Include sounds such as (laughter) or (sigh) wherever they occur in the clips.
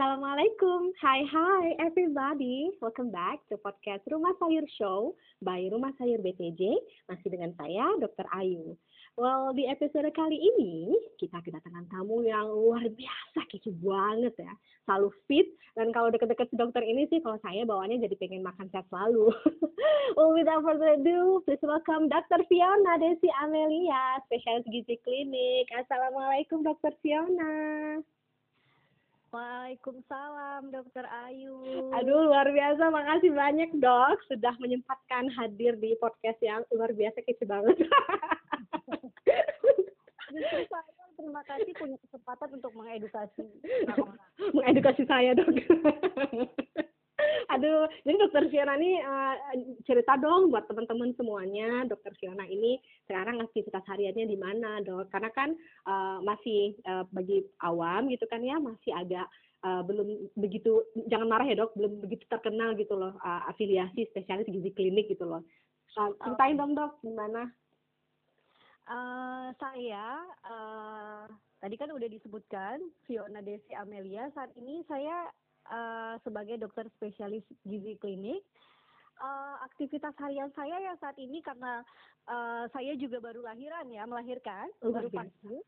Assalamualaikum. Hai hai everybody. Welcome back to podcast Rumah Sayur Show by Rumah Sayur BTJ. Masih dengan saya Dr. Ayu. Well, di episode kali ini kita kedatangan tamu yang luar biasa kece banget ya. Selalu fit dan kalau deket-deket si dokter ini sih kalau saya bawaannya jadi pengen makan sehat selalu. (laughs) well, without further ado, please welcome Dr. Fiona Desi Amelia, spesialis gizi klinik. Assalamualaikum Dr. Fiona. Waalaikumsalam Dokter Ayu. Aduh luar biasa, makasih banyak dok sudah menyempatkan hadir di podcast yang luar biasa kece banget. Justru saya terima kasih punya kesempatan untuk mengedukasi mengedukasi saya dok. Aduh, jadi dokter Fiona ini uh, cerita dong buat teman-teman semuanya, dokter Fiona ini sekarang aktivitas hariannya di mana dok? Karena kan uh, masih uh, bagi awam gitu kan ya, masih agak uh, belum begitu, jangan marah ya dok, belum begitu terkenal gitu loh, uh, afiliasi spesialis gizi klinik gitu loh. Uh, ceritain dong dok, gimana? Uh, saya uh, tadi kan udah disebutkan Fiona Desi Amelia. Saat ini saya uh, sebagai dokter spesialis gizi klinik. Uh, aktivitas harian saya ya saat ini karena uh, saya juga baru lahiran ya melahirkan oh, baru pagi.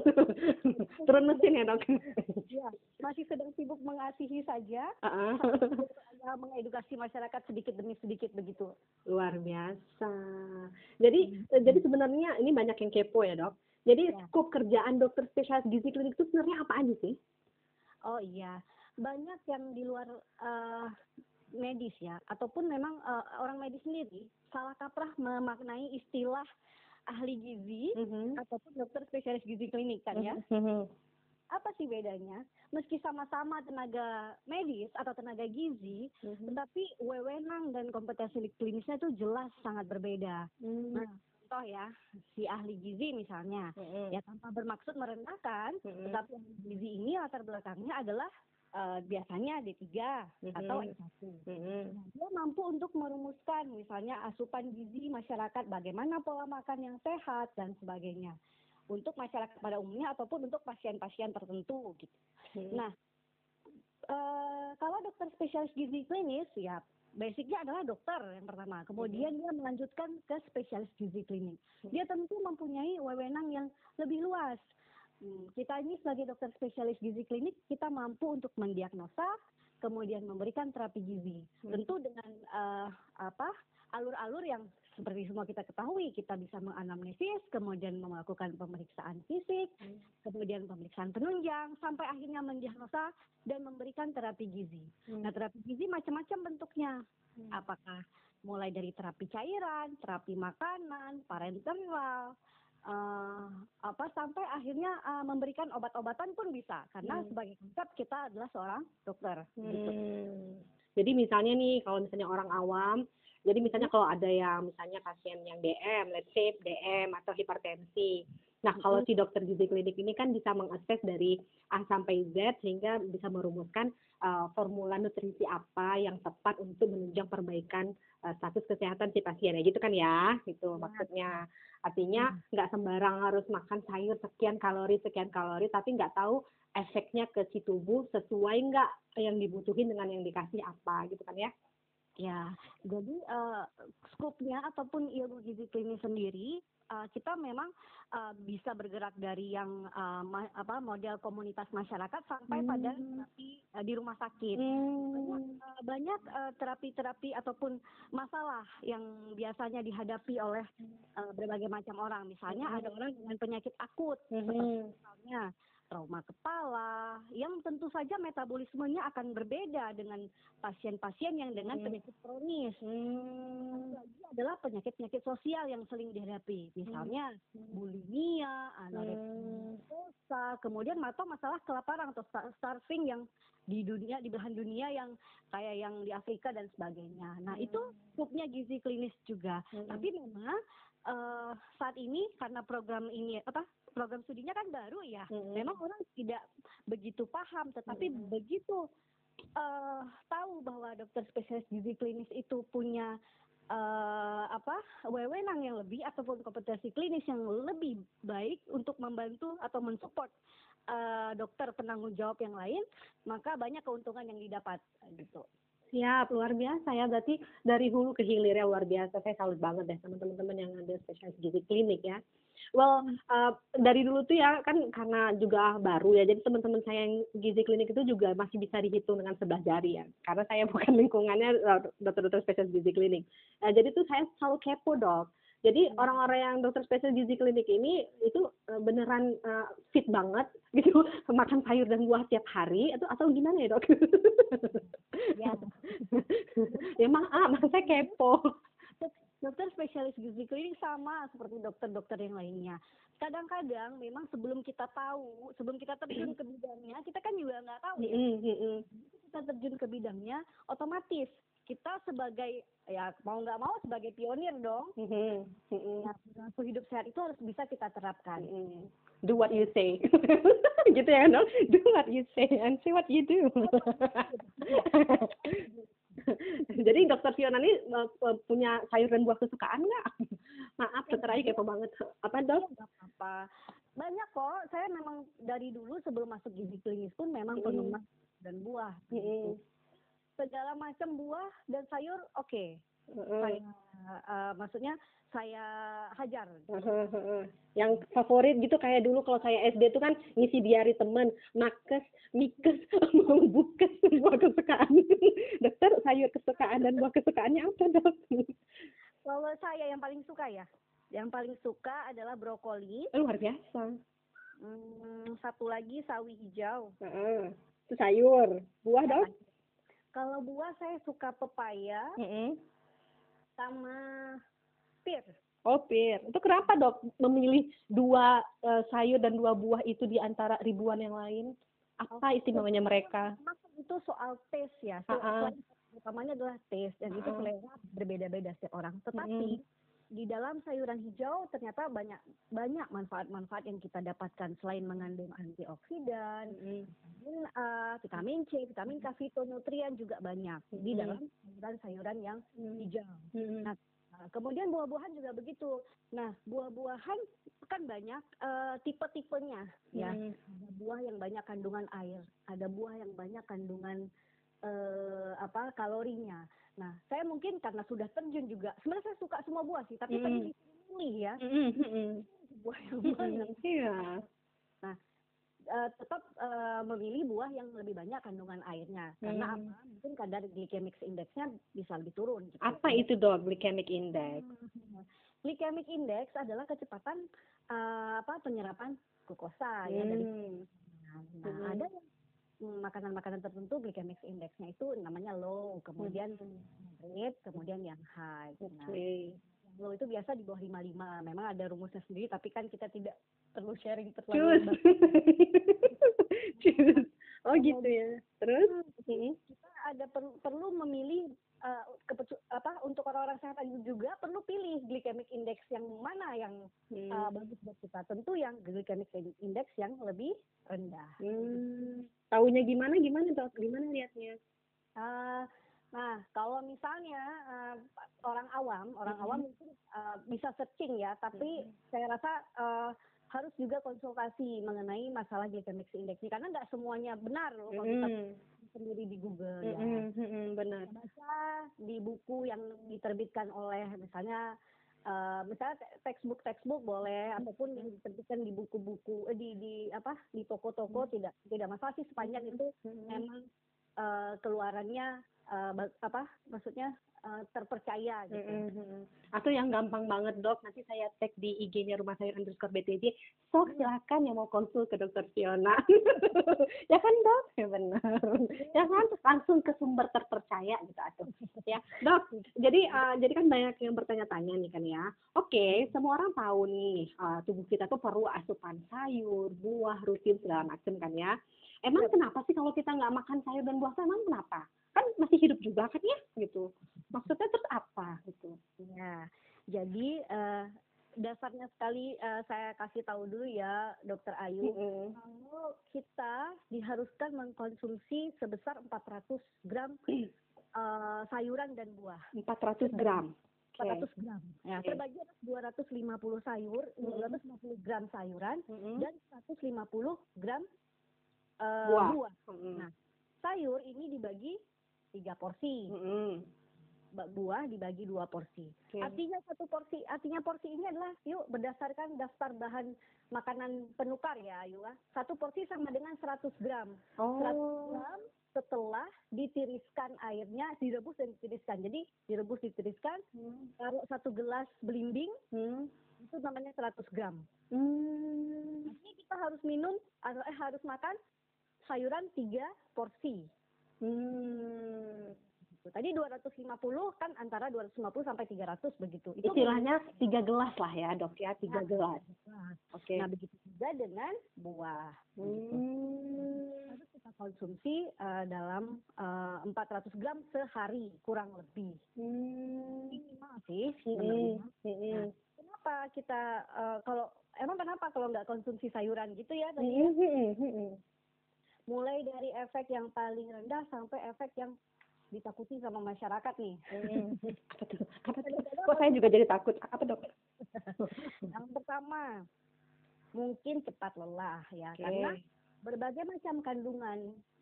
(laughs) Turun mesin ya dok? Ya masih sedang sibuk mengasihi saja. Uh -uh. mengedukasi masyarakat sedikit demi sedikit begitu. Luar biasa. Jadi hmm. jadi sebenarnya ini banyak yang kepo ya dok. Jadi ya. skop kerjaan dokter spesialis gizi klinik itu sebenarnya apa aja sih? Oh iya banyak yang di luar uh, medis ya ataupun memang uh, orang medis sendiri salah kaprah memaknai istilah ahli gizi mm -hmm. ataupun dokter spesialis gizi klinik kan ya. Mm -hmm. Apa sih bedanya? Meski sama-sama tenaga medis atau tenaga gizi, mm -hmm. tetapi wewenang dan kompetensi klinisnya itu jelas sangat berbeda. Mm -hmm. Nah, contoh ya si ahli gizi misalnya mm -hmm. ya tanpa bermaksud merendahkan mm -hmm. tetapi ahli gizi ini latar belakangnya adalah uh, biasanya D3 mm-hmm. atau S1. Mm-hmm. Nah, dia mampu untuk merumuskan misalnya asupan gizi masyarakat bagaimana pola makan yang sehat dan sebagainya untuk masyarakat pada umumnya ataupun untuk pasien-pasien tertentu gitu. Mm-hmm. Nah, uh, kalau dokter spesialis gizi klinis ya basicnya adalah dokter yang pertama. Kemudian mm-hmm. dia melanjutkan ke spesialis gizi klinik. Dia tentu mempunyai wewenang yang lebih luas Hmm, kita ini sebagai dokter spesialis gizi klinik kita mampu untuk mendiagnosa, kemudian memberikan terapi gizi. Hmm. Tentu dengan uh, apa alur-alur yang seperti semua kita ketahui, kita bisa menganamnesis, kemudian melakukan pemeriksaan fisik, hmm. kemudian pemeriksaan penunjang, sampai akhirnya mendiagnosa dan memberikan terapi gizi. Hmm. Nah, terapi gizi macam-macam bentuknya. Hmm. Apakah mulai dari terapi cairan, terapi makanan, parenteral, uh, apa sampai akhirnya uh, memberikan obat-obatan pun bisa karena hmm. sebagai konsep kita adalah seorang dokter. Gitu. Hmm. Gitu. Jadi misalnya nih kalau misalnya orang awam, jadi misalnya hmm. kalau ada yang misalnya pasien yang DM, let's say DM atau hipertensi. Nah kalau si dokter gizi klinik ini kan bisa mengakses dari A sampai Z sehingga bisa merumuskan uh, formula nutrisi apa yang tepat untuk menunjang perbaikan uh, status kesehatan si pasien ya gitu kan ya, gitu ya. maksudnya. Artinya nggak sembarang harus makan sayur sekian kalori sekian kalori, tapi nggak tahu efeknya ke si tubuh sesuai nggak yang dibutuhin dengan yang dikasih apa gitu kan ya? Ya, jadi uh, skupnya ataupun ilmu gizi klinis sendiri kita memang uh, bisa bergerak dari yang uh, apa model komunitas masyarakat sampai hmm. pada terapi uh, di rumah sakit. Hmm. Banyak terapi-terapi uh, ataupun masalah yang biasanya dihadapi oleh uh, berbagai macam orang. Misalnya hmm. ada orang dengan penyakit akut, hmm. seperti misalnya trauma kepala yang tentu saja metabolismenya akan berbeda dengan pasien-pasien yang dengan hmm. penyakit kronis. Hmm. Lagi adalah penyakit-penyakit sosial yang sering dihadapi, misalnya hmm. bulimia, anoreksia, hmm. kemudian atau masalah kelaparan atau starving yang di dunia di belahan dunia yang kayak yang di Afrika dan sebagainya. Nah, hmm. itu skupnya gizi klinis juga. Hmm. Tapi memang uh, saat ini karena program ini apa program studinya kan baru ya. Hmm. Memang orang tidak begitu paham, tetapi hmm. begitu uh, tahu bahwa dokter spesialis gizi klinis itu punya uh, apa wewenang yang lebih ataupun kompetensi klinis yang lebih baik untuk membantu atau mensupport uh, dokter penanggung jawab yang lain, maka banyak keuntungan yang didapat gitu. Siap, luar biasa ya. Berarti dari hulu ke hilir ya luar biasa. Saya salut banget deh sama teman-teman yang ada spesialis gizi klinik ya. Well, uh, dari dulu tuh ya kan karena juga baru ya. Jadi teman-teman saya yang gizi klinik itu juga masih bisa dihitung dengan sebelah jari ya. Karena saya (laughs) bukan lingkungannya uh, dokter-dokter spesialis gizi klinik. Uh, jadi tuh saya selalu kepo dok jadi hmm. orang-orang yang dokter spesial gizi klinik ini itu beneran uh, fit banget (laughs) gitu, makan sayur dan buah tiap hari atau atau gimana ya dok? (laughs) ya, ya maaf, saya kepo. Dokter spesialis gizi klinik sama seperti dokter-dokter yang lainnya. Kadang-kadang memang sebelum kita tahu, sebelum kita terjun ke bidangnya, kita kan juga nggak tahu ya. Kita terjun ke bidangnya, otomatis kita sebagai ya mau nggak mau sebagai pionir dong. Mm-hmm. Nah, hidup sehat itu harus bisa kita terapkan. Do what you say, (laughs) gitu ya dong. Do what you say and see what you do. (laughs) (laughs) Jadi dokter Fiona ini uh, punya sayur dan buah kesukaan nggak? (laughs) Maaf, dokter Ayu kepo banget. Apa dok? apa. Banyak kok. Saya memang dari dulu sebelum masuk gizi klinis pun memang penggemar dan buah. Mm-hmm segala macam buah dan sayur oke okay. Uh, saya uh, maksudnya saya hajar. Uh, yang favorit gitu kayak dulu kalau saya SD itu kan ngisi diari teman nakes mikes (laughs) mau bukes buah kesukaan. (laughs) Dokter sayur kesukaan dan buah kesukaannya apa dok? Kalau saya yang paling suka ya? Yang paling suka adalah brokoli. Luar biasa. Hmm, satu lagi sawi hijau. Uh, itu sayur. Buah dok? Kalau buah saya suka pepaya. Mm -hmm. Sama pir. Oh pir. Itu kenapa dok memilih dua uh, sayur dan dua buah itu di antara ribuan yang lain? Apa istimewanya mereka? Itu soal taste ya. Soal, uh -uh. utamanya adalah taste dan uh -uh. itu selera berbeda-beda setiap orang. Tetapi mm -hmm di dalam sayuran hijau ternyata banyak banyak manfaat-manfaat yang kita dapatkan selain mengandung antioksidan, mm. vitamin A, vitamin C, vitamin K, fitonutrien juga banyak mm. di dalam sayuran-sayuran yang mm. hijau. Mm. Nah, kemudian buah-buahan juga begitu. Nah, buah-buahan kan banyak uh, tipe-tipenya ya. Ada buah yang banyak kandungan air, ada buah yang banyak kandungan uh, apa kalorinya. Nah, saya mungkin karena sudah terjun juga, sebenarnya saya suka semua buah sih, tapi mm. tadi dipilih ya. Mm. Buah yang banyak. Iya. Nah, uh, tetap uh, memilih buah yang lebih banyak kandungan airnya. Karena hmm. apa? Mungkin kadar glycemic indexnya bisa lebih turun. Gitu. Apa itu dok glycemic index? Hmm. Glycemic index adalah kecepatan uh, apa penyerapan glukosa hmm. ya dari hmm. Nah, hmm. ada yang makanan-makanan tertentu glycemic indexnya itu namanya low, kemudian hmm. kemudian yang high. Nah, low itu biasa di bawah 55. Memang ada rumusnya sendiri, tapi kan kita tidak perlu sharing terlalu (laughs) oh gitu ya. Terus hmm, kita ada perlu perlu memilih uh, apa untuk orang-orang sehat juga perlu pilih glycemic index yang mana yang hmm. uh, bagus buat kita. Tentu yang glycemic index yang lebih rendah. Hmm. Taunya gimana? Gimana? Gimana lihatnya? Uh, nah, kalau misalnya uh, orang awam, orang -hmm. awam mungkin uh, bisa searching ya, tapi -hmm. saya rasa uh, harus juga konsultasi mengenai masalah glycemic index ini karena nggak semuanya benar loh kalau kita sendiri di Google ya. benar. Baca di buku yang diterbitkan oleh misalnya uh, misalnya textbook textbook boleh hmm. ataupun yang diterbitkan di buku-buku eh, di di apa di toko-toko hmm. tidak tidak masalah sih sepanjang itu hmm. memang uh, keluarannya uh, apa maksudnya uh, terpercaya gitu. Mm -hmm. Atau yang gampang banget dok, nanti saya tag di IG-nya Rumah Sayur underscore BTJ. Sok silakan yang mau konsul ke dokter Fiona. (laughs) ya kan dok? Ya benar. ya kan langsung ke sumber terpercaya gitu atau ya dok. Jadi uh, jadi kan banyak yang bertanya-tanya nih kan ya. Oke, okay, semua orang tahu nih uh, tubuh kita tuh perlu asupan sayur, buah, rutin segala macam kan ya. Emang ya. kenapa sih kalau kita nggak makan sayur dan buah, emang kenapa? kan masih hidup juga kan ya gitu maksudnya terus apa gitu ya jadi uh, dasarnya sekali uh, saya kasih tahu dulu ya dokter Ayu mm -hmm. kalau kita diharuskan mengkonsumsi sebesar 400 gram uh, sayuran dan buah 400 gram 400 gram. Ya, Oke. terbagi atas 250 sayur, Mm-mm. 250 gram sayuran Mm-mm. dan 150 gram eh, Buah. buah. Mm-mm. Nah, Sayur ini dibagi tiga porsi, ba- buah dibagi dua porsi. Oke. Artinya satu porsi, artinya porsi ini adalah yuk berdasarkan daftar bahan makanan penukar ya, Ayu. ah. Satu porsi sama dengan 100 gram. 100 Oh. gram setelah ditiriskan airnya, direbus dan ditiriskan. Jadi direbus ditiriskan, Hmm. taruh satu gelas belimbing, Hmm. itu namanya 100 gram. Hmm. Jadi kita harus minum, atau eh harus makan sayuran tiga porsi. Hmm. Tadi 250 kan antara 250 sampai 300 begitu. Itu Istilahnya tiga gelas lah ya dok ya, tiga Nah, gelas. Nah, Oke. Nah, begitu juga dengan buah. Hmm. Harus kita konsumsi eh, dalam eh, 400 gram sehari kurang lebih. Hmm. Minimal sih. Mm-mm. sebenarnya. Mm-mm. Kenapa kita eh, kalau emang kenapa kalau nggak konsumsi sayuran gitu ya tadi ya? Mulai dari efek yang paling rendah sampai efek yang ditakuti sama masyarakat nih. Mm. Apa tuh? Apa tuh? Kok saya juga jadi takut? Apa dok? Yang pertama, mungkin cepat lelah ya, Oke. karena berbagai macam kandungan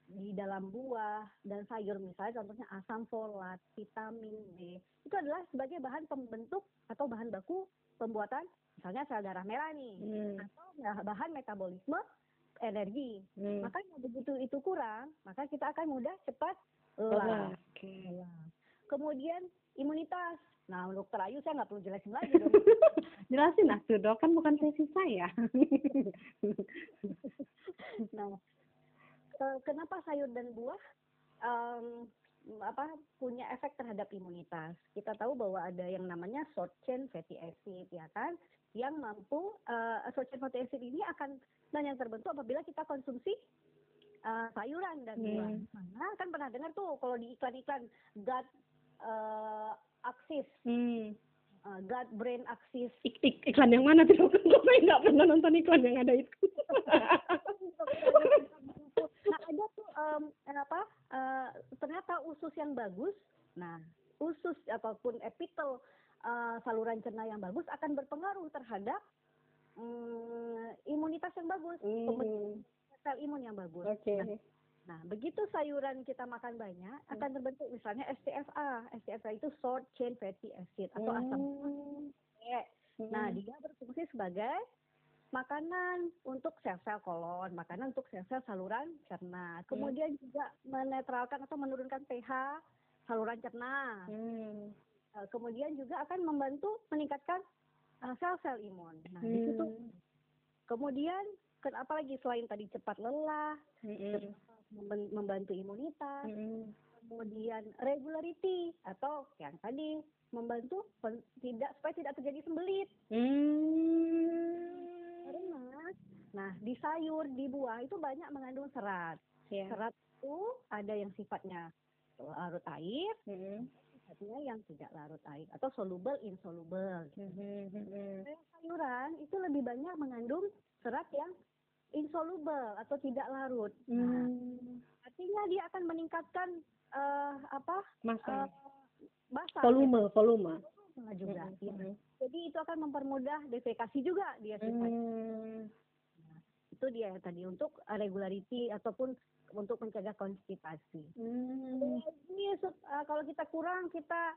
di dalam buah dan sayur misalnya contohnya asam folat, vitamin B itu adalah sebagai bahan pembentuk atau bahan baku pembuatan misalnya sel darah merah nih Hmm. atau bah- bahan metabolisme energi. Hmm. Makanya begitu itu kurang, maka kita akan mudah cepat Lelah. lelah. Oke. Kemudian imunitas. Nah, untuk Ayu saya nggak perlu jelasin lagi dong. (laughs) Jelasin lah dok, kan bukan sesi saya. (laughs) Nah, ke- kenapa sayur dan buah em, apa punya efek terhadap imunitas? Kita tahu bahwa ada yang namanya short chain fatty acid, ya kan? Yang mampu eh, short chain fatty acid ini akan dan yang terbentuk apabila kita konsumsi eh, sayuran dan buah. Hmm. Nah, kan pernah dengar tuh kalau di iklan-iklan gut eh, axis, Hmm. eh, gut brain axis Ik, ik, iklan yang mana tuh (laughs) saya nggak pernah nonton iklan yang ada itu? (laughs) nah ada tuh em, apa eh, ternyata usus yang bagus nah usus ataupun epitel eh, saluran cerna yang bagus akan berpengaruh terhadap mm, imunitas yang bagus Hmm. sel imun yang bagus Oke. nah begitu sayuran kita makan banyak akan terbentuk misalnya STFA STFA itu short chain fatty acid atau asam Hmm. Nah, dia berfungsi sebagai makanan untuk sel-sel kolon, makanan untuk sel-sel saluran cerna. Kemudian juga menetralkan atau menurunkan pH saluran cerna. Hmm. Eh, Kemudian juga akan membantu meningkatkan eh, sel-sel imun. Nah, di situ Hmm. kemudian ken- apa lagi selain tadi cepat lelah, Hmm. membantu imunitas, Hmm. kemudian regularity atau yang tadi membantu pen- tidak supaya tidak terjadi sembelit. Hmm. Karena, nah di sayur, di buah itu banyak mengandung serat. Ya. Serat itu ada yang sifatnya larut air, Hmm. Sifatnya yang tidak larut air atau soluble insoluble. Hmm. Hmm. Nah, sayuran itu lebih banyak mengandung serat yang insoluble atau tidak larut. Nah, Hmm. artinya dia akan meningkatkan eh, apa Masa. eh, basah volume, volume. volume juga. Hmm. Ya. Hmm. Jadi itu akan mempermudah defekasi juga dia sifatnya. Hmm. itu dia tadi untuk uh, regularity ataupun untuk mencegah konstipasi. Hmm. Ini se- uh, kalau kita kurang kita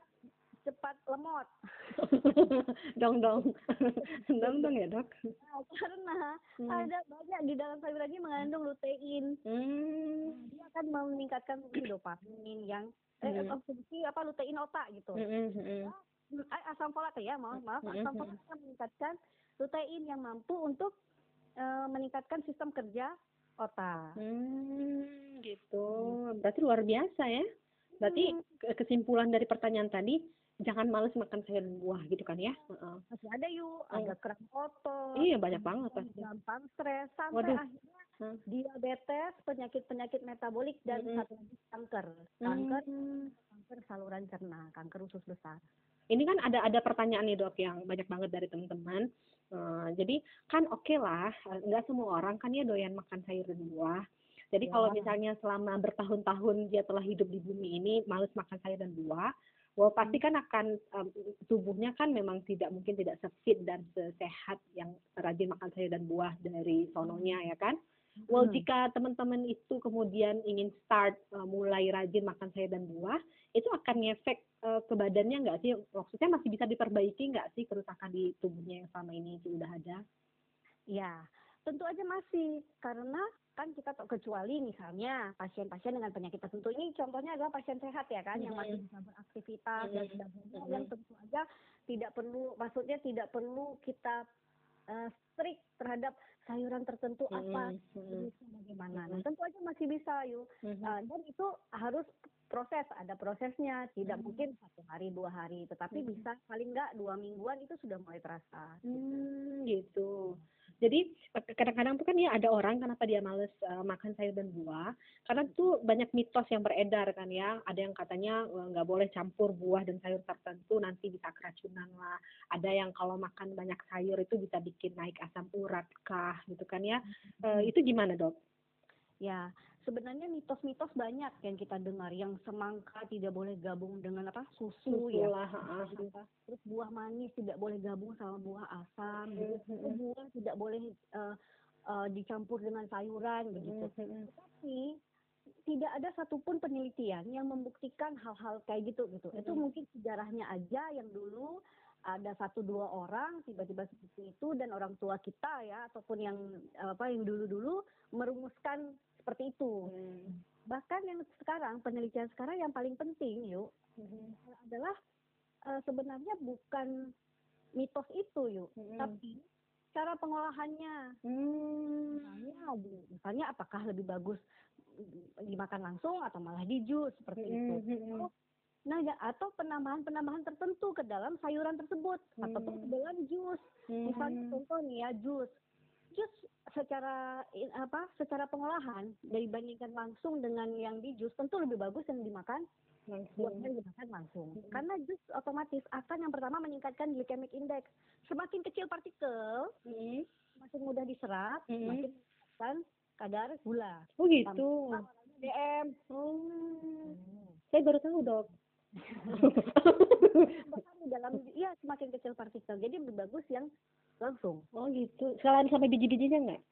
cepat lemot (laughs) dong dong (laughs) dong dong ya dok Nah, karena Hmm. ada banyak di dalam sayuran ini mengandung lutein. Hmm. Dia akan meningkatkan dopamin yang eh, Hmm. atau fungsi apa lutein otak gitu. Hmm, hmm. Eh, asam folat ya, maaf maaf. Hmm, Asam hmm. folat akan meningkatkan lutein yang mampu untuk eh, meningkatkan sistem kerja otak. Hmm, gitu. Berarti luar biasa ya. Berarti Hmm. ke- kesimpulan dari pertanyaan tadi, jangan males makan sayur dan buah gitu kan ya? Heeh. masih ada yuk, Hmm. ada kram otot, Iya banyak banget pasti. gampang stres, sampai Waduh. akhirnya Hmm. diabetes, penyakit-penyakit metabolik dan Mm-mm. satu lagi kanker, kanker, Hmm. kanker saluran cerna, kanker usus besar. Ini kan ada ada pertanyaan nih dok yang banyak banget dari teman-teman. Eh, jadi kan oke lah, eh, nggak semua orang kan ya doyan makan sayur dan buah. Jadi Ya. kalau misalnya selama bertahun-tahun dia telah hidup di bumi ini males makan sayur dan buah, Well, pasti kan akan um, tubuhnya kan memang tidak mungkin tidak sefit dan sesehat yang rajin makan sayur dan buah dari sononya ya kan. Well, Hmm. jika teman-teman itu kemudian ingin start uh, mulai rajin makan sayur dan buah, itu akan ngefek uh, ke badannya nggak sih? Maksudnya masih bisa diperbaiki nggak sih kerusakan di tubuhnya yang selama ini sudah ada? Ya, tentu aja masih karena kan kita tak kecuali misalnya pasien-pasien dengan penyakit tertentu ini contohnya adalah pasien sehat ya kan yang masih bisa beraktivitas dan Mhm. yang tentu aja tidak perlu maksudnya tidak perlu kita eh, strict terhadap sayuran tertentu apa Mhm, mhm, jenisnya bagaimana. Nah, tentu aja masih bisa yuk. mhm. Eh, dan itu harus proses, ada prosesnya. Tidak Mhm. mungkin satu hari dua hari, tetapi Mhm. bisa paling enggak dua mingguan itu sudah mulai terasa. Hmm, gitu. Jadi eh, kadang-kadang tuh kan ya ada orang kenapa dia males eh, makan sayur dan buah karena tuh banyak mitos yang beredar kan ya. Ada yang katanya eh, nggak boleh campur buah dan sayur tertentu nanti bisa keracunan lah. Ada yang kalau makan banyak sayur itu bisa bikin naik asam urat kah gitu kan ya. Eh, itu gimana dok? Ya, sebenarnya mitos-mitos banyak yang kita dengar yang semangka tidak boleh gabung dengan apa susu, ya. lah. ha. Terus buah manis tidak boleh gabung sama buah asam. gitu. Mhm. Terus buah tidak boleh eh, eh, dicampur dengan sayuran begitu. Mhm. Tapi tidak ada satupun penelitian yang membuktikan hal-hal kayak gitu gitu. Itu mungkin sejarahnya aja yang dulu ada satu dua orang tiba-tiba seperti itu dan orang tua kita ya ataupun yang apa yang dulu-dulu merumuskan seperti itu. Hmm. Bahkan yang sekarang penelitian sekarang yang paling penting yuk Mhm. adalah eh, sebenarnya bukan mitos itu yuk, Mhm. tapi cara pengolahannya. Hmm. Misalnya, misalnya apakah lebih bagus dimakan langsung atau malah di jus seperti itu. Mhm. Nah, ya, atau penambahan-penambahan tertentu ke dalam sayuran tersebut ataupun ke Hmm. dalam jus. Misalnya Mhm. contoh nih ya jus. Jus secara apa? Secara pengolahan dibandingkan langsung dengan yang di jus tentu lebih bagus yang dimakan Langsung. buahnya dimakan langsung. Hmm. Karena jus otomatis akan yang pertama meningkatkan glycemic index. Semakin kecil partikel, Mhm. semakin mudah diserap, Hmm. semakin meningkatkan kadar gula. Oh gitu. DM. Oh, saya baru tahu dok. (laughs) Di dalam iya semakin kecil partikel. Jadi lebih bagus yang langsung. oh gitu. Sekalian sampai biji-bijinya nggak?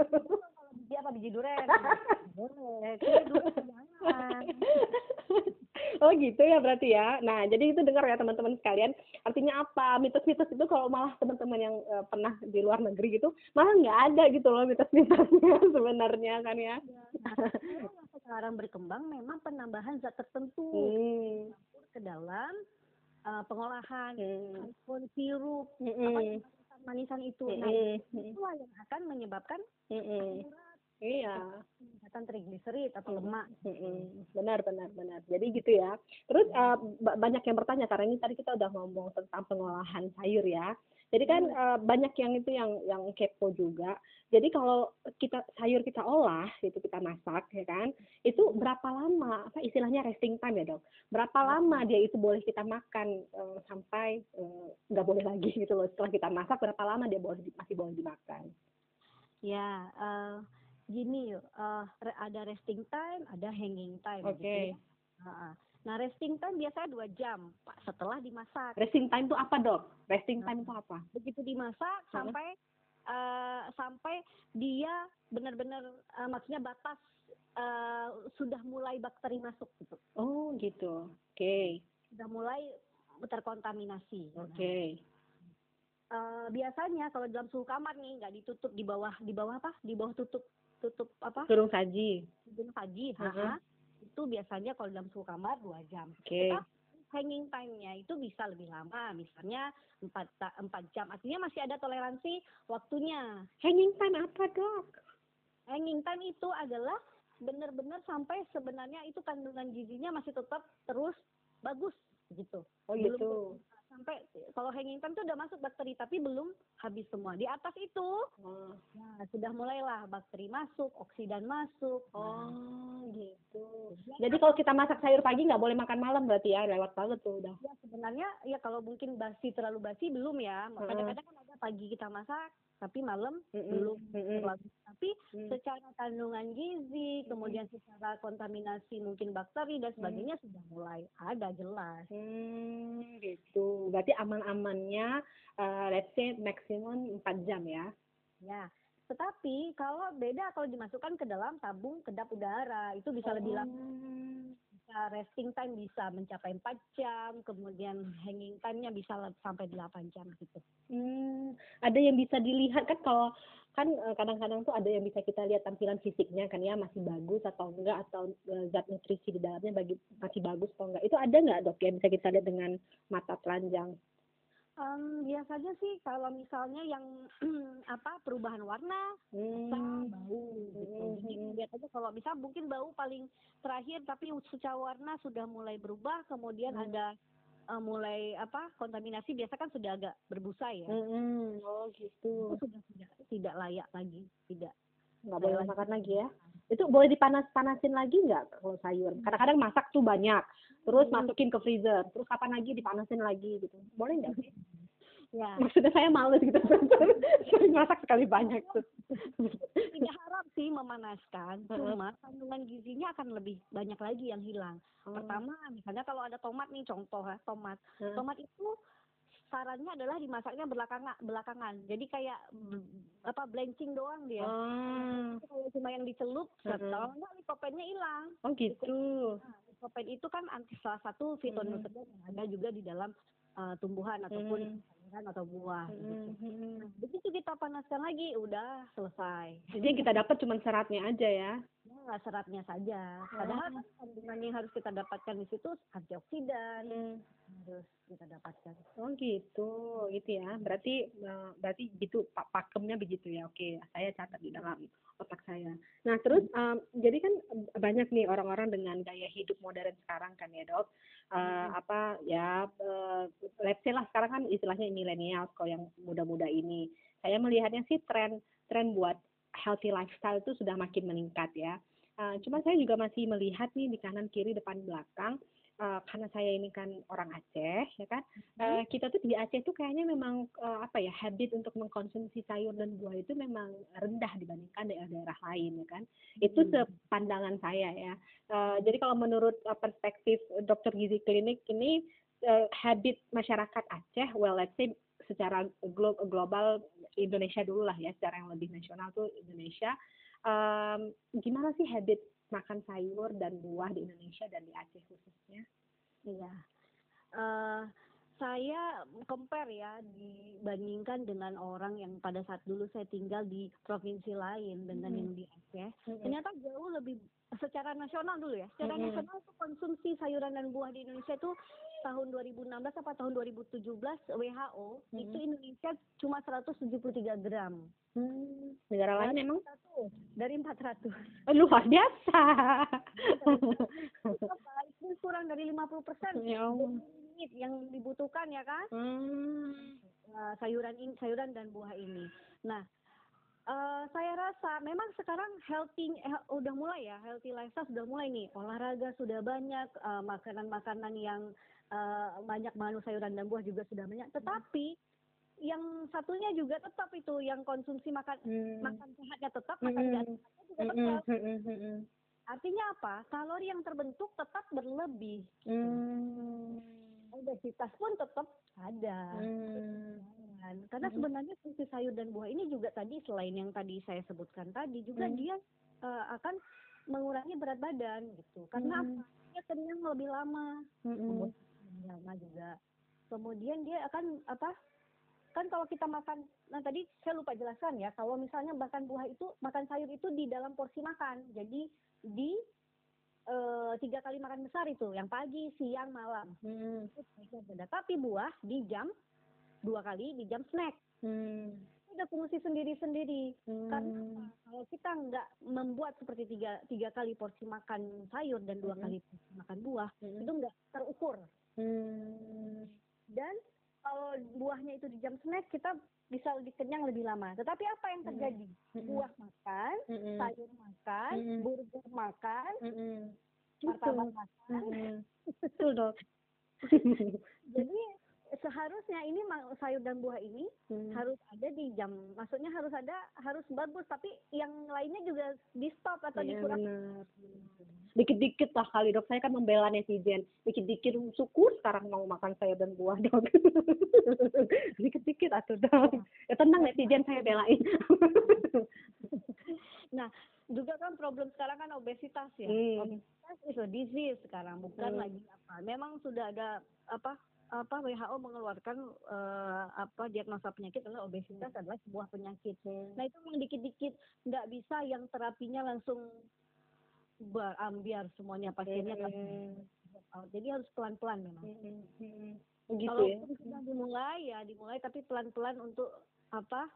Kalau biji apa biji? Boleh. Jangan. oh gitu ya berarti ya. Nah jadi itu dengar ya teman-teman sekalian. Artinya apa? Mitos-mitos itu kalau malah teman-teman yang eh, pernah di luar negeri gitu, malah nggak ada gitu loh mitos-mitosnya (laughs) sebenarnya kan ya. Nah, kalau yang sekarang berkembang memang penambahan zat tertentu Hmm. ke dalam uh, pengolahan Hmm. sirup apa Hmm. Manisan itu. Nah, itulah yang akan menyebabkan. Iya. peningkatan trigliserid atau lemak. Benar, benar, benar. Jadi gitu ya. Terus ba- banyak yang bertanya karena ini tadi kita udah ngomong tentang pengolahan sayur ya. Jadi kan eh, banyak yang itu yang yang kepo juga. Jadi kalau kita sayur kita olah, itu kita masak ya kan, itu berapa lama? Apa istilahnya resting time ya dok? Berapa lama dia itu boleh kita makan eh, sampai nggak boleh lagi (laughs) gitu loh. Setelah kita masak berapa lama dia boleh masih boleh dimakan? Ya, eh, gini re- ada resting time, ada hanging time. Oke. gitu ya. Nah, resting time biasanya dua jam Pak, setelah dimasak. Resting time itu apa dok? Resting time itu apa? Begitu dimasak Heeh. sampai eh, sampai dia benar-benar eh, maksudnya batas eh, sudah mulai bakteri masuk gitu, Oh gitu. Oke. sudah mulai terkontaminasi. Nah, Oke. eh, biasanya kalau dalam suhu kamar nih nggak ditutup di bawah di bawah apa? Di bawah tutup tutup apa? Turun saji. Hidung pagi, Heeh. ha-ha. Itu biasanya kalau dalam suhu kamar dua jam. Oke. Tetapi hanging time-nya itu bisa lebih lama, misalnya empat ta- empat jam. Artinya masih ada toleransi waktunya. Hanging time apa dok? Hanging time itu adalah benar-benar sampai sebenarnya itu kandungan gizinya masih tetap terus bagus gitu. Oh Belum gitu. Sampai kalau hanging time itu udah masuk bakteri tapi belum habis semua. Di atas itu Oh, nah sudah mulailah bakteri masuk, oksidan masuk. Nah, oh gitu. Jadi kalau kita masak sayur pagi nggak boleh makan malam berarti ya lewat banget tuh udah. Ya sebenarnya ya kalau mungkin basi terlalu basi belum ya. Kadang-kadang kan ada pagi kita masak tapi malam Mm-mm. belum Mm-mm. terlalu tapi Mm. secara kandungan gizi kemudian secara kontaminasi mungkin bakteri dan sebagainya sudah mulai ada jelas Hmm, gitu. Berarti aman-amannya, eh, let's say maksimum 4 jam ya? ya tetapi kalau beda kalau dimasukkan ke dalam tabung kedap udara itu bisa lebih lama Oh. bisa resting time bisa mencapai 4 jam kemudian hanging time-nya bisa sampai 8 jam gitu Hmm, ada yang bisa dilihat kan kalau kan eh, kadang-kadang tuh ada yang bisa kita lihat tampilan fisiknya kan ya masih bagus atau enggak atau eh, zat nutrisi di dalamnya bagi masih bagus atau enggak itu ada nggak dok yang bisa kita lihat dengan mata telanjang? Em, biasanya sih kalau misalnya yang (clears throat) apa perubahan warna Hmm. bau gitu. Hmm, Jadi hmm. lihat aja kalau bisa mungkin bau paling terakhir tapi secara warna sudah mulai berubah kemudian Hmm. ada eh, mulai apa kontaminasi biasa kan sudah agak berbusa ya. Hmm, oh gitu. Itu sudah tidak tidak layak lagi, tidak. Nggak boleh makan lagi ya? Itu boleh dipanas-panasin lagi nggak kalau sayur? Kadang-kadang masak tuh banyak, terus Hmm. masukin ke freezer, terus kapan lagi dipanasin lagi gitu. Boleh nggak sih? (laughs) Ya, Maksudnya saya males gitu, (laughs) sering masak sekali banyak tuh. tidak harap sih memanaskan, cuma kandungan gizinya akan lebih banyak lagi yang hilang. Pertama, misalnya kalau ada tomat nih contoh ya, tomat. Tomat itu sarannya adalah dimasaknya belakangan belakangan. Jadi kayak b- apa blanching doang dia. Oh, Kalau cuma yang dicelup, kalau enggak likopennya hilang. oh gitu. Nah, likopen itu kan anti salah satu fitonutrien yang ada juga di dalam uh, tumbuhan ataupun Mm. Sayuran atau buah. gitu. Mm-mm. Nah, begitu kita panaskan lagi, udah selesai. Jadi yang kita dapat cuma seratnya aja ya. Ya, seratnya saja. Padahal kan kandungan yang harus kita dapatkan di situ antioksidan harus kita dapatkan. Oh gitu, gitu ya. Berarti eh, berarti gitu pak pakemnya begitu ya. Oke, saya catat di dalam otak saya. Nah terus em, jadi kan banyak nih orang-orang dengan gaya hidup modern sekarang kan ya dok. Eh, Apa ya, eh, let's say lah sekarang kan istilahnya milenial kalau yang muda-muda ini. Saya melihatnya sih tren tren buat healthy lifestyle itu sudah makin meningkat ya. Eh, Cuma saya juga masih melihat nih di kanan kiri depan belakang eh, karena saya ini kan orang Aceh ya kan Eh, kita tuh di Aceh tuh kayaknya memang eh, apa ya habit untuk mengkonsumsi sayur dan buah itu memang rendah dibandingkan daerah-daerah lain ya kan. Itu Hmm. sepandangan saya ya. Eh, jadi kalau menurut eh, perspektif dokter gizi klinik ini eh, habit masyarakat Aceh well let's say secara glo- global Indonesia dulu lah ya secara yang lebih nasional tuh Indonesia Em, gimana sih habit makan sayur dan buah di Indonesia dan di Aceh khususnya Iya. Eh saya compare ya dibandingkan dengan orang yang pada saat dulu saya tinggal di provinsi lain dengan Hmm. yang di Aceh. Ternyata jauh lebih secara nasional dulu ya. Secara Mm-mm. nasional itu konsumsi sayuran dan buah di Indonesia itu tahun 2016 apa tahun 2017 WHO itu Mm-mm. Indonesia cuma 173 gram. Hmm, negara lain emang 100 dari 400. Oh, luar biasa. Itu kurang dari 50 persen ya yang dibutuhkan ya kan? Hmm. uh, sayuran ini sayuran dan buah ini. Nah, eh, saya rasa memang sekarang healthy eh, udah mulai ya healthy lifestyle sudah mulai nih olahraga sudah banyak eh, makanan-makanan yang eh, banyak mengandung sayuran dan buah juga sudah banyak. Tetapi yang satunya juga tetap itu yang konsumsi makan Hmm. makan sehatnya tetap makan Mm-mm. nggak sehatnya juga tetap. mm-mm, mm-mm. Artinya apa? Kalori yang terbentuk tetap berlebih. Hmm. Obesitas pun tetap ada. Hmm. karena sebenarnya fungsi sayur dan buah ini juga tadi selain yang tadi saya sebutkan tadi juga Hmm. dia eh, akan mengurangi berat badan gitu karena Hmm. apa dia kenyang lebih lama Mm-mm. Lama juga kemudian dia akan apa kan kalau kita makan nah tadi saya lupa jelaskan ya kalau misalnya makan buah itu makan sayur itu di dalam porsi makan jadi di eh, tiga kali makan besar itu yang pagi siang malam Hmm. tapi buah di jam dua kali di jam snack Hmm. itu ada fungsi sendiri-sendiri karena Hmm. apa? kalau kita nggak membuat seperti tiga tiga kali porsi makan sayur dan dua Mhm. kali porsi makan buah Hmm. itu nggak terukur Hmm. dan kalau buahnya itu di jam snack kita bisa lebih kenyang lebih lama tetapi apa yang Mhm. terjadi Mm-mm. buah makan Mm-mm. sayur makan Mhm. burger makan Mm-mm. martabak makan Mm-mm. (laughs) Betul dok. jadi seharusnya ini sayur dan buah ini Hmm. harus ada di jam maksudnya harus ada harus bagus tapi yang lainnya juga di stop atau Iya, dikurang. Dikit-dikit lah kali dok, saya kan membela netizen. Dikit-dikit syukur sekarang mau makan sayur dan buah (laughs) dok. Dikit-dikit atuh dok. Ya tenang netizen saya belain. (laughs) juga kan problem sekarang kan obesitas ya Hmm. obesitas a disease sekarang bukan Hmm. lagi apa memang sudah ada apa apa WHO mengeluarkan eh, apa diagnosa penyakit adalah obesitas adalah sebuah penyakit nah itu memang dikit-dikit nggak bisa yang terapinya langsung berambiar semuanya pasiennya kan Hmm. jadi harus pelan-pelan memang Hmm, hmm. Gitu kalau ya. sudah dimulai ya dimulai tapi pelan-pelan untuk apa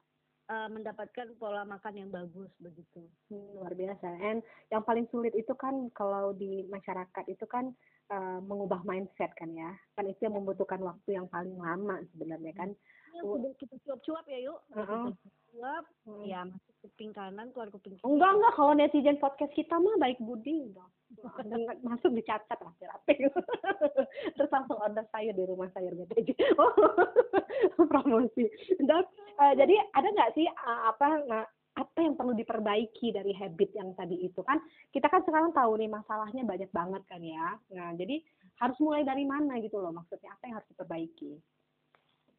eh, mendapatkan pola makan yang bagus begitu Hmm, luar biasa. And yang paling sulit itu kan kalau di masyarakat itu kan eh, mengubah mindset kan ya. Kan itu yang membutuhkan waktu yang paling lama sebenarnya kan. Ini sudah kita cuap-cuap ya yuk Heeh. Kita cuap Hmm. ya masuk kuping kanan keluar kuping kiri Enggak enggak kalau netizen podcast kita mah baik budi dong. Dengan- (laughs) masuk dicatat rapi-rapi. (laughs) Terus langsung order sayur di rumah sayur BTJ. Oh, promosi. Dok, eh, jadi ada nggak sih eh, apa apa yang perlu diperbaiki dari habit yang tadi itu kan? Kita kan sekarang tahu nih masalahnya banyak banget kan ya. Nah jadi harus mulai dari mana gitu loh maksudnya apa yang harus diperbaiki?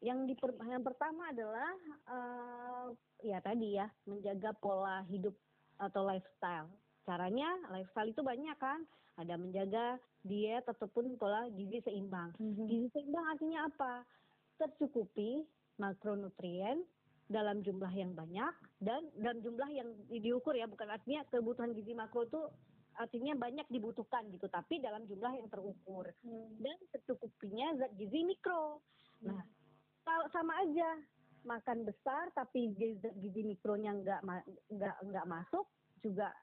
yang diper, yang pertama adalah eh, ya tadi ya menjaga pola hidup atau lifestyle. Caranya lifestyle itu banyak kan? Ada menjaga diet ataupun pola gizi seimbang. Gizi seimbang artinya apa? Tercukupi makronutrien dalam jumlah yang banyak dan dalam jumlah yang di- diukur ya bukan artinya kebutuhan gizi makro itu artinya banyak dibutuhkan gitu tapi dalam jumlah yang terukur. Dan tercukupinya zat gizi mikro. Nah kalau sama aja. Makan besar tapi zat gizi mikronya nggak nggak nggak masuk juga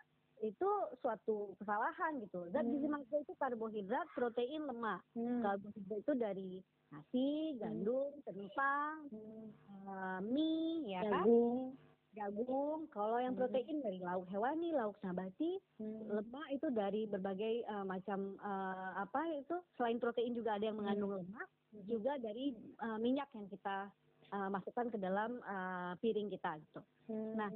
itu suatu kesalahan gitu zat gizi Hmm. makro itu karbohidrat protein lemak karbohidrat itu dari nasi, gandum, kentang, eh, mie, ya kan, Jagung. jagung. Kalau yang Hmm. protein dari lauk hewani, lauk nabati, lemak itu dari berbagai eh, macam eh, apa itu selain protein juga ada yang mengandung lemak, juga dari eh, minyak yang kita eh, masukkan ke dalam eh, piring kita gitu. Nah,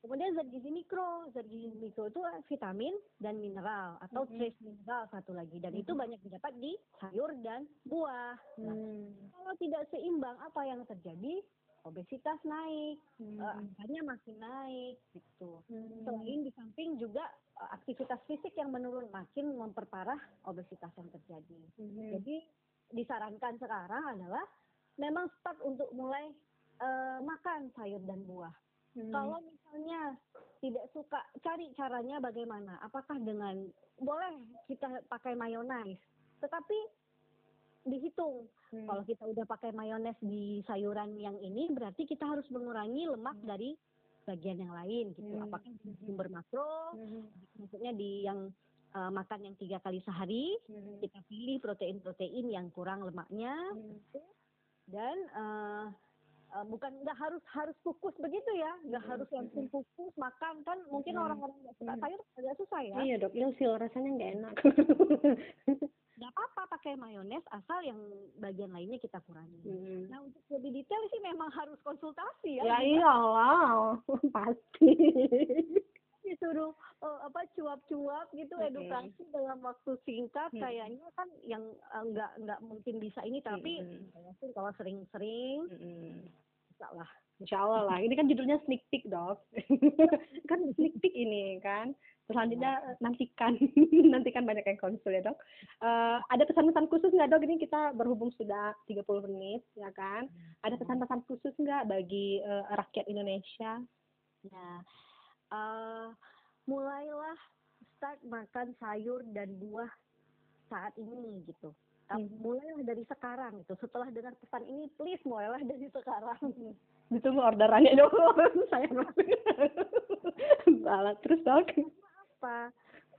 Kemudian zat gizi mikro, zat gizi mikro itu vitamin dan mineral atau Mhm. trace mineral satu lagi dan itu Mhm. banyak didapat di sayur dan buah. Nah, Hmm. kalau tidak seimbang apa yang terjadi? Obesitas naik, Hmm. eh, angkanya makin naik gitu. Hmm. Selain di samping juga eh, aktivitas fisik yang menurun makin memperparah obesitas yang terjadi. Hmm. Jadi disarankan sekarang adalah memang start untuk mulai eh, makan sayur dan buah. Hmm. Kalau misalnya tidak suka, cari caranya bagaimana. Apakah dengan boleh kita pakai mayones, tetapi dihitung. Hmm. Kalau kita udah pakai mayones di sayuran yang ini, berarti kita harus mengurangi lemak dari bagian yang lain gitu. Hmm. Apakah sumber makro, Hmm. maksudnya di yang eh, makan yang tiga kali sehari, Hmm. kita pilih protein-protein yang kurang lemaknya Hmm. dan eh, bukan nggak harus harus kukus begitu ya nggak Mm-mm, harus langsung kukus makan kan mungkin Mm-mm. orang-orang nggak suka sayur agak susah ya Iya dok, ilfil rasanya nggak enak. (laughs) nggak apa-apa pakai mayones asal yang bagian lainnya kita kurangi Hmm. nah untuk lebih detail sih memang harus konsultasi ya Ya iyalah, (laughs) pasti. Disuruh eh, apa cuap-cuap gitu Mm-mm. edukasi dalam waktu singkat Mm-mm. kayaknya kan yang eh, nggak nggak mungkin bisa ini tapi saya sih kalau sering-sering Mm-mm. bisa lah Insya Allah lah. Ini kan judulnya sneak peek dok. (laughs) kan sneak peek ini kan. Selanjutnya eh, nantikan, (laughs) nantikan banyak yang konsul ya dok. Eh, ada pesan-pesan khusus nggak dok? Ini kita berhubung sudah 30 menit ya kan. Ada pesan-pesan khusus nggak bagi eh, rakyat Indonesia? Nah, eh mulailah start makan sayur dan buah saat ini gitu. Hmm. Mulailah dari sekarang gitu. Setelah dengar pesan ini, please mulailah dari sekarang. Ditunggu orderannya dong. (laughs) Saya. Salah terus dok. Apa?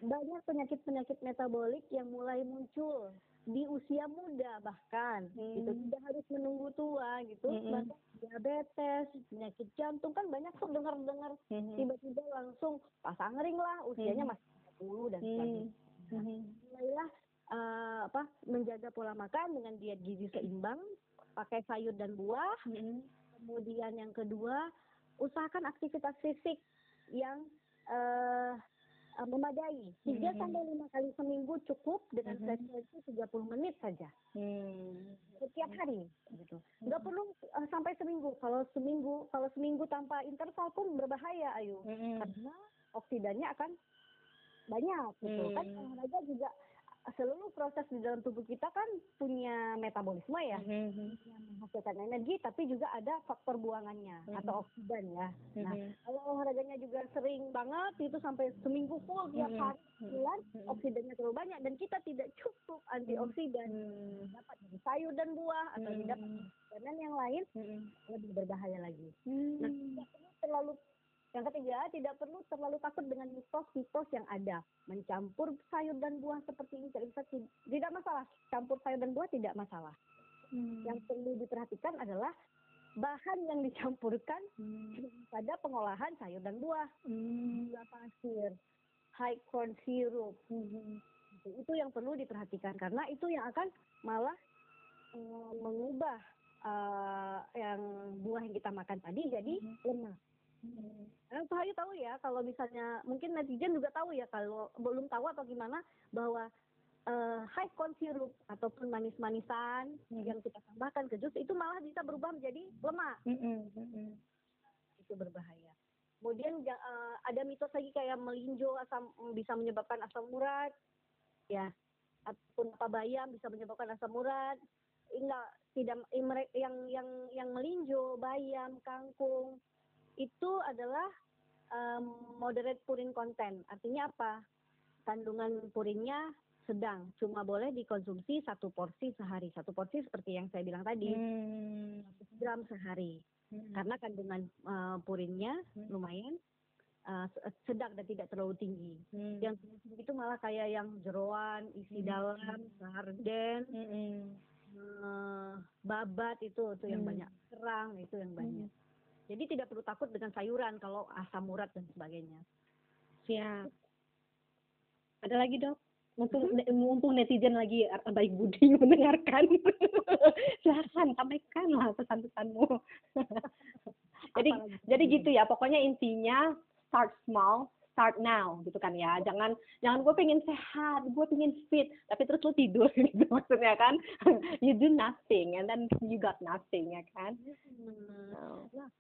Banyak penyakit-penyakit metabolik yang mulai muncul di usia muda bahkan gitu Hmm. tidak harus menunggu tua gitu bahkan diabetes penyakit jantung kan banyak tuh dengar-dengar Hmm. tiba-tiba langsung pasang ring lah usianya Hmm. masih 30 dan Hmm. sebagainya Hmm. mulailah eh, apa menjaga pola makan dengan diet gizi seimbang pakai sayur dan buah. Kemudian yang kedua, usahakan aktivitas fisik yang eh, memadai. 3 Mhm. sampai 5 kali seminggu cukup dengan Mhm. frekuensi 30 menit saja Hmm. setiap hari gitu. Nggak perlu eh, sampai seminggu. Kalau seminggu kalau seminggu tanpa interval pun berbahaya, ayu. Mm-mm. Karena oksidannya akan banyak gitu. Kan Hmm. olahraga juga seluruh proses di dalam tubuh kita kan punya metabolisme ya Mhm. yang menghasilkan energi tapi juga ada faktor buangannya Mhm. atau oksidan ya. Nah, Mhm. kalau olahraganya juga sering banget itu sampai seminggu full tiap hari bulan Mhm. oksidannya terlalu banyak dan kita tidak cukup antioksidan Hmm. dapat dari sayur dan buah atau Hmm. didapat makanan yang lain Mm-mm. lebih berbahaya lagi. Hmm. Nah, tidak perlu terlalu yang ketiga, tidak perlu terlalu takut dengan mitos-mitos yang ada. Mencampur sayur dan buah seperti ini tidak tid- tidak masalah. Campur sayur dan buah tidak masalah. Hmm. Yang perlu diperhatikan adalah bahan yang dicampurkan Hmm. pada pengolahan sayur dan buah. Hmm. Gula pasir, high corn syrup. Gitu. itu yang perlu diperhatikan karena itu yang akan malah eh, mengubah eh, yang buah yang kita makan tadi jadi Mhm. lemah. Hmm. Nah, Suhayu tahu ya kalau misalnya mungkin netizen juga tahu ya kalau belum tahu atau gimana bahwa eh, high corn syrup ataupun manis-manisan Hmm. yang kita tambahkan ke jus itu malah bisa berubah menjadi lemak Mm-mm. Mm-mm. itu berbahaya. Kemudian eh, ada mitos lagi kayak melinjo asam bisa menyebabkan asam urat ya ataupun apa bayam bisa menyebabkan asam urat. Enggak tidak yang yang yang melinjo, bayam, kangkung itu adalah moderate purin content. Artinya apa? Kandungan purinnya sedang, cuma boleh dikonsumsi satu porsi sehari. Satu porsi seperti yang saya bilang tadi, Hmm. 1 gram sehari. Mm-mm. Karena kandungan eh, purinnya Hmm. lumayan se- sedang dan tidak terlalu tinggi. Hmm. Yang tinggi itu malah kayak yang jeroan, isi Hmm. dalam, sarden, Mm-mm. eh, babat itu tuh yang Hmm. banyak, kerang itu yang banyak. Jadi tidak perlu takut dengan sayuran kalau asam urat dan sebagainya. Siap. Ada lagi dok? Mumpung, mumpung netizen lagi baik budi (laughs) mendengarkan. Silahkan sampaikanlah pesan-pesanmu. (laughs) jadi Apalagi jadi gitu ya. Pokoknya intinya start small, start now gitu kan ya. Jangan jangan gue pengen sehat, gue pengen fit, tapi terus lu tidur (laughs) gitu maksudnya kan. you do nothing and then you got nothing ya kan. Hmm.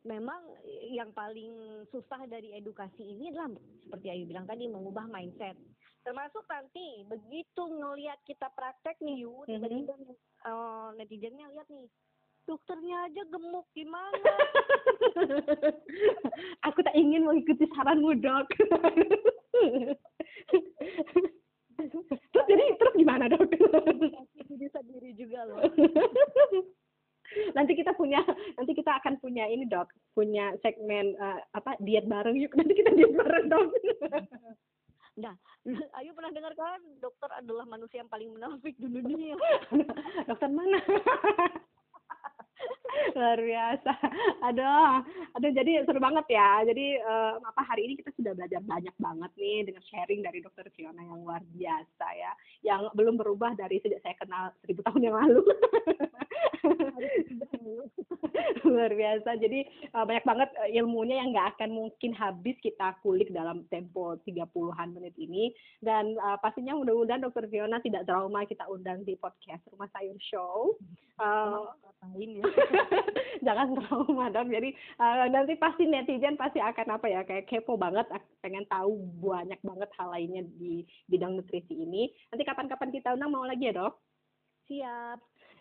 Memang yang paling susah dari edukasi ini adalah seperti Ayu bilang tadi mengubah mindset. Termasuk nanti begitu ngelihat kita praktek nih Yu, Mhm. tiba-tiba eh, netizennya lihat nih dokternya aja gemuk gimana? (laughs) Aku tak ingin mengikuti saranmu, Dok. (laughs) terus jadi terus gimana, Dok? Jadi sendiri juga loh. (laughs) nanti kita punya nanti kita akan punya ini, Dok. Punya segmen eh, apa diet bareng yuk. Nanti kita diet bareng, Dok. (laughs) Nah, Ayu pernah dengar kan dokter adalah manusia yang paling munafik di dunia. (laughs) Dokter mana? (laughs) luar biasa aduh aduh jadi seru banget ya jadi eh, apa hari ini kita sudah belajar banyak banget nih dengan sharing dari dokter Fiona yang luar biasa ya yang belum berubah dari sejak saya kenal seribu tahun yang lalu (laughs) luar biasa. Jadi eh, banyak banget eh, ilmunya yang nggak akan mungkin habis kita kulik dalam tempo 30-an menit ini. Dan eh, pastinya mudah-mudahan dokter Fiona tidak trauma kita undang di podcast Rumah Sayur Show. Eh, Ngapain ya? (laughs) jangan trauma dong jadi eh, nanti pasti netizen pasti akan apa ya kayak kepo banget pengen tahu banyak banget hal lainnya di bidang nutrisi ini. Nanti kapan-kapan kita undang mau lagi ya dok? Siap.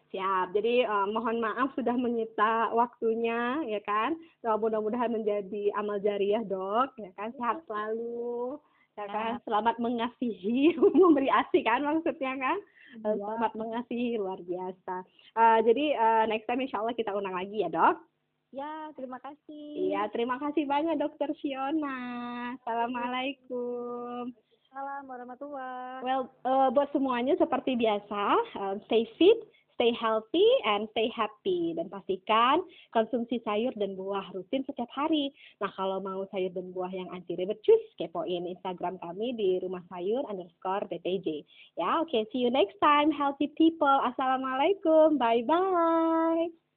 Siap. Jadi eh, mohon maaf sudah menyita waktunya ya kan? Eh, mudah-mudahan menjadi amal jariah dok ya kan? Sehat selalu ya kan? Selamat mengasihi (laughs) memberi asi kan maksudnya kan? Iya. selamat mengasihi luar biasa. Eh, jadi eh, next time insya Allah kita undang lagi ya dok? Ya, terima kasih. Iya, terima kasih banyak Dokter Fiona. Assalamualaikum. Salam warahmatullahi Well, eh, buat semuanya seperti biasa, eh, stay fit, stay healthy and stay happy dan pastikan konsumsi sayur dan buah rutin setiap hari. Nah kalau mau sayur dan buah yang anti ribet, cus kepoin Instagram kami di rumah sayur underscore btj. Ya oke, okay, see you next time healthy people. Assalamualaikum, bye bye.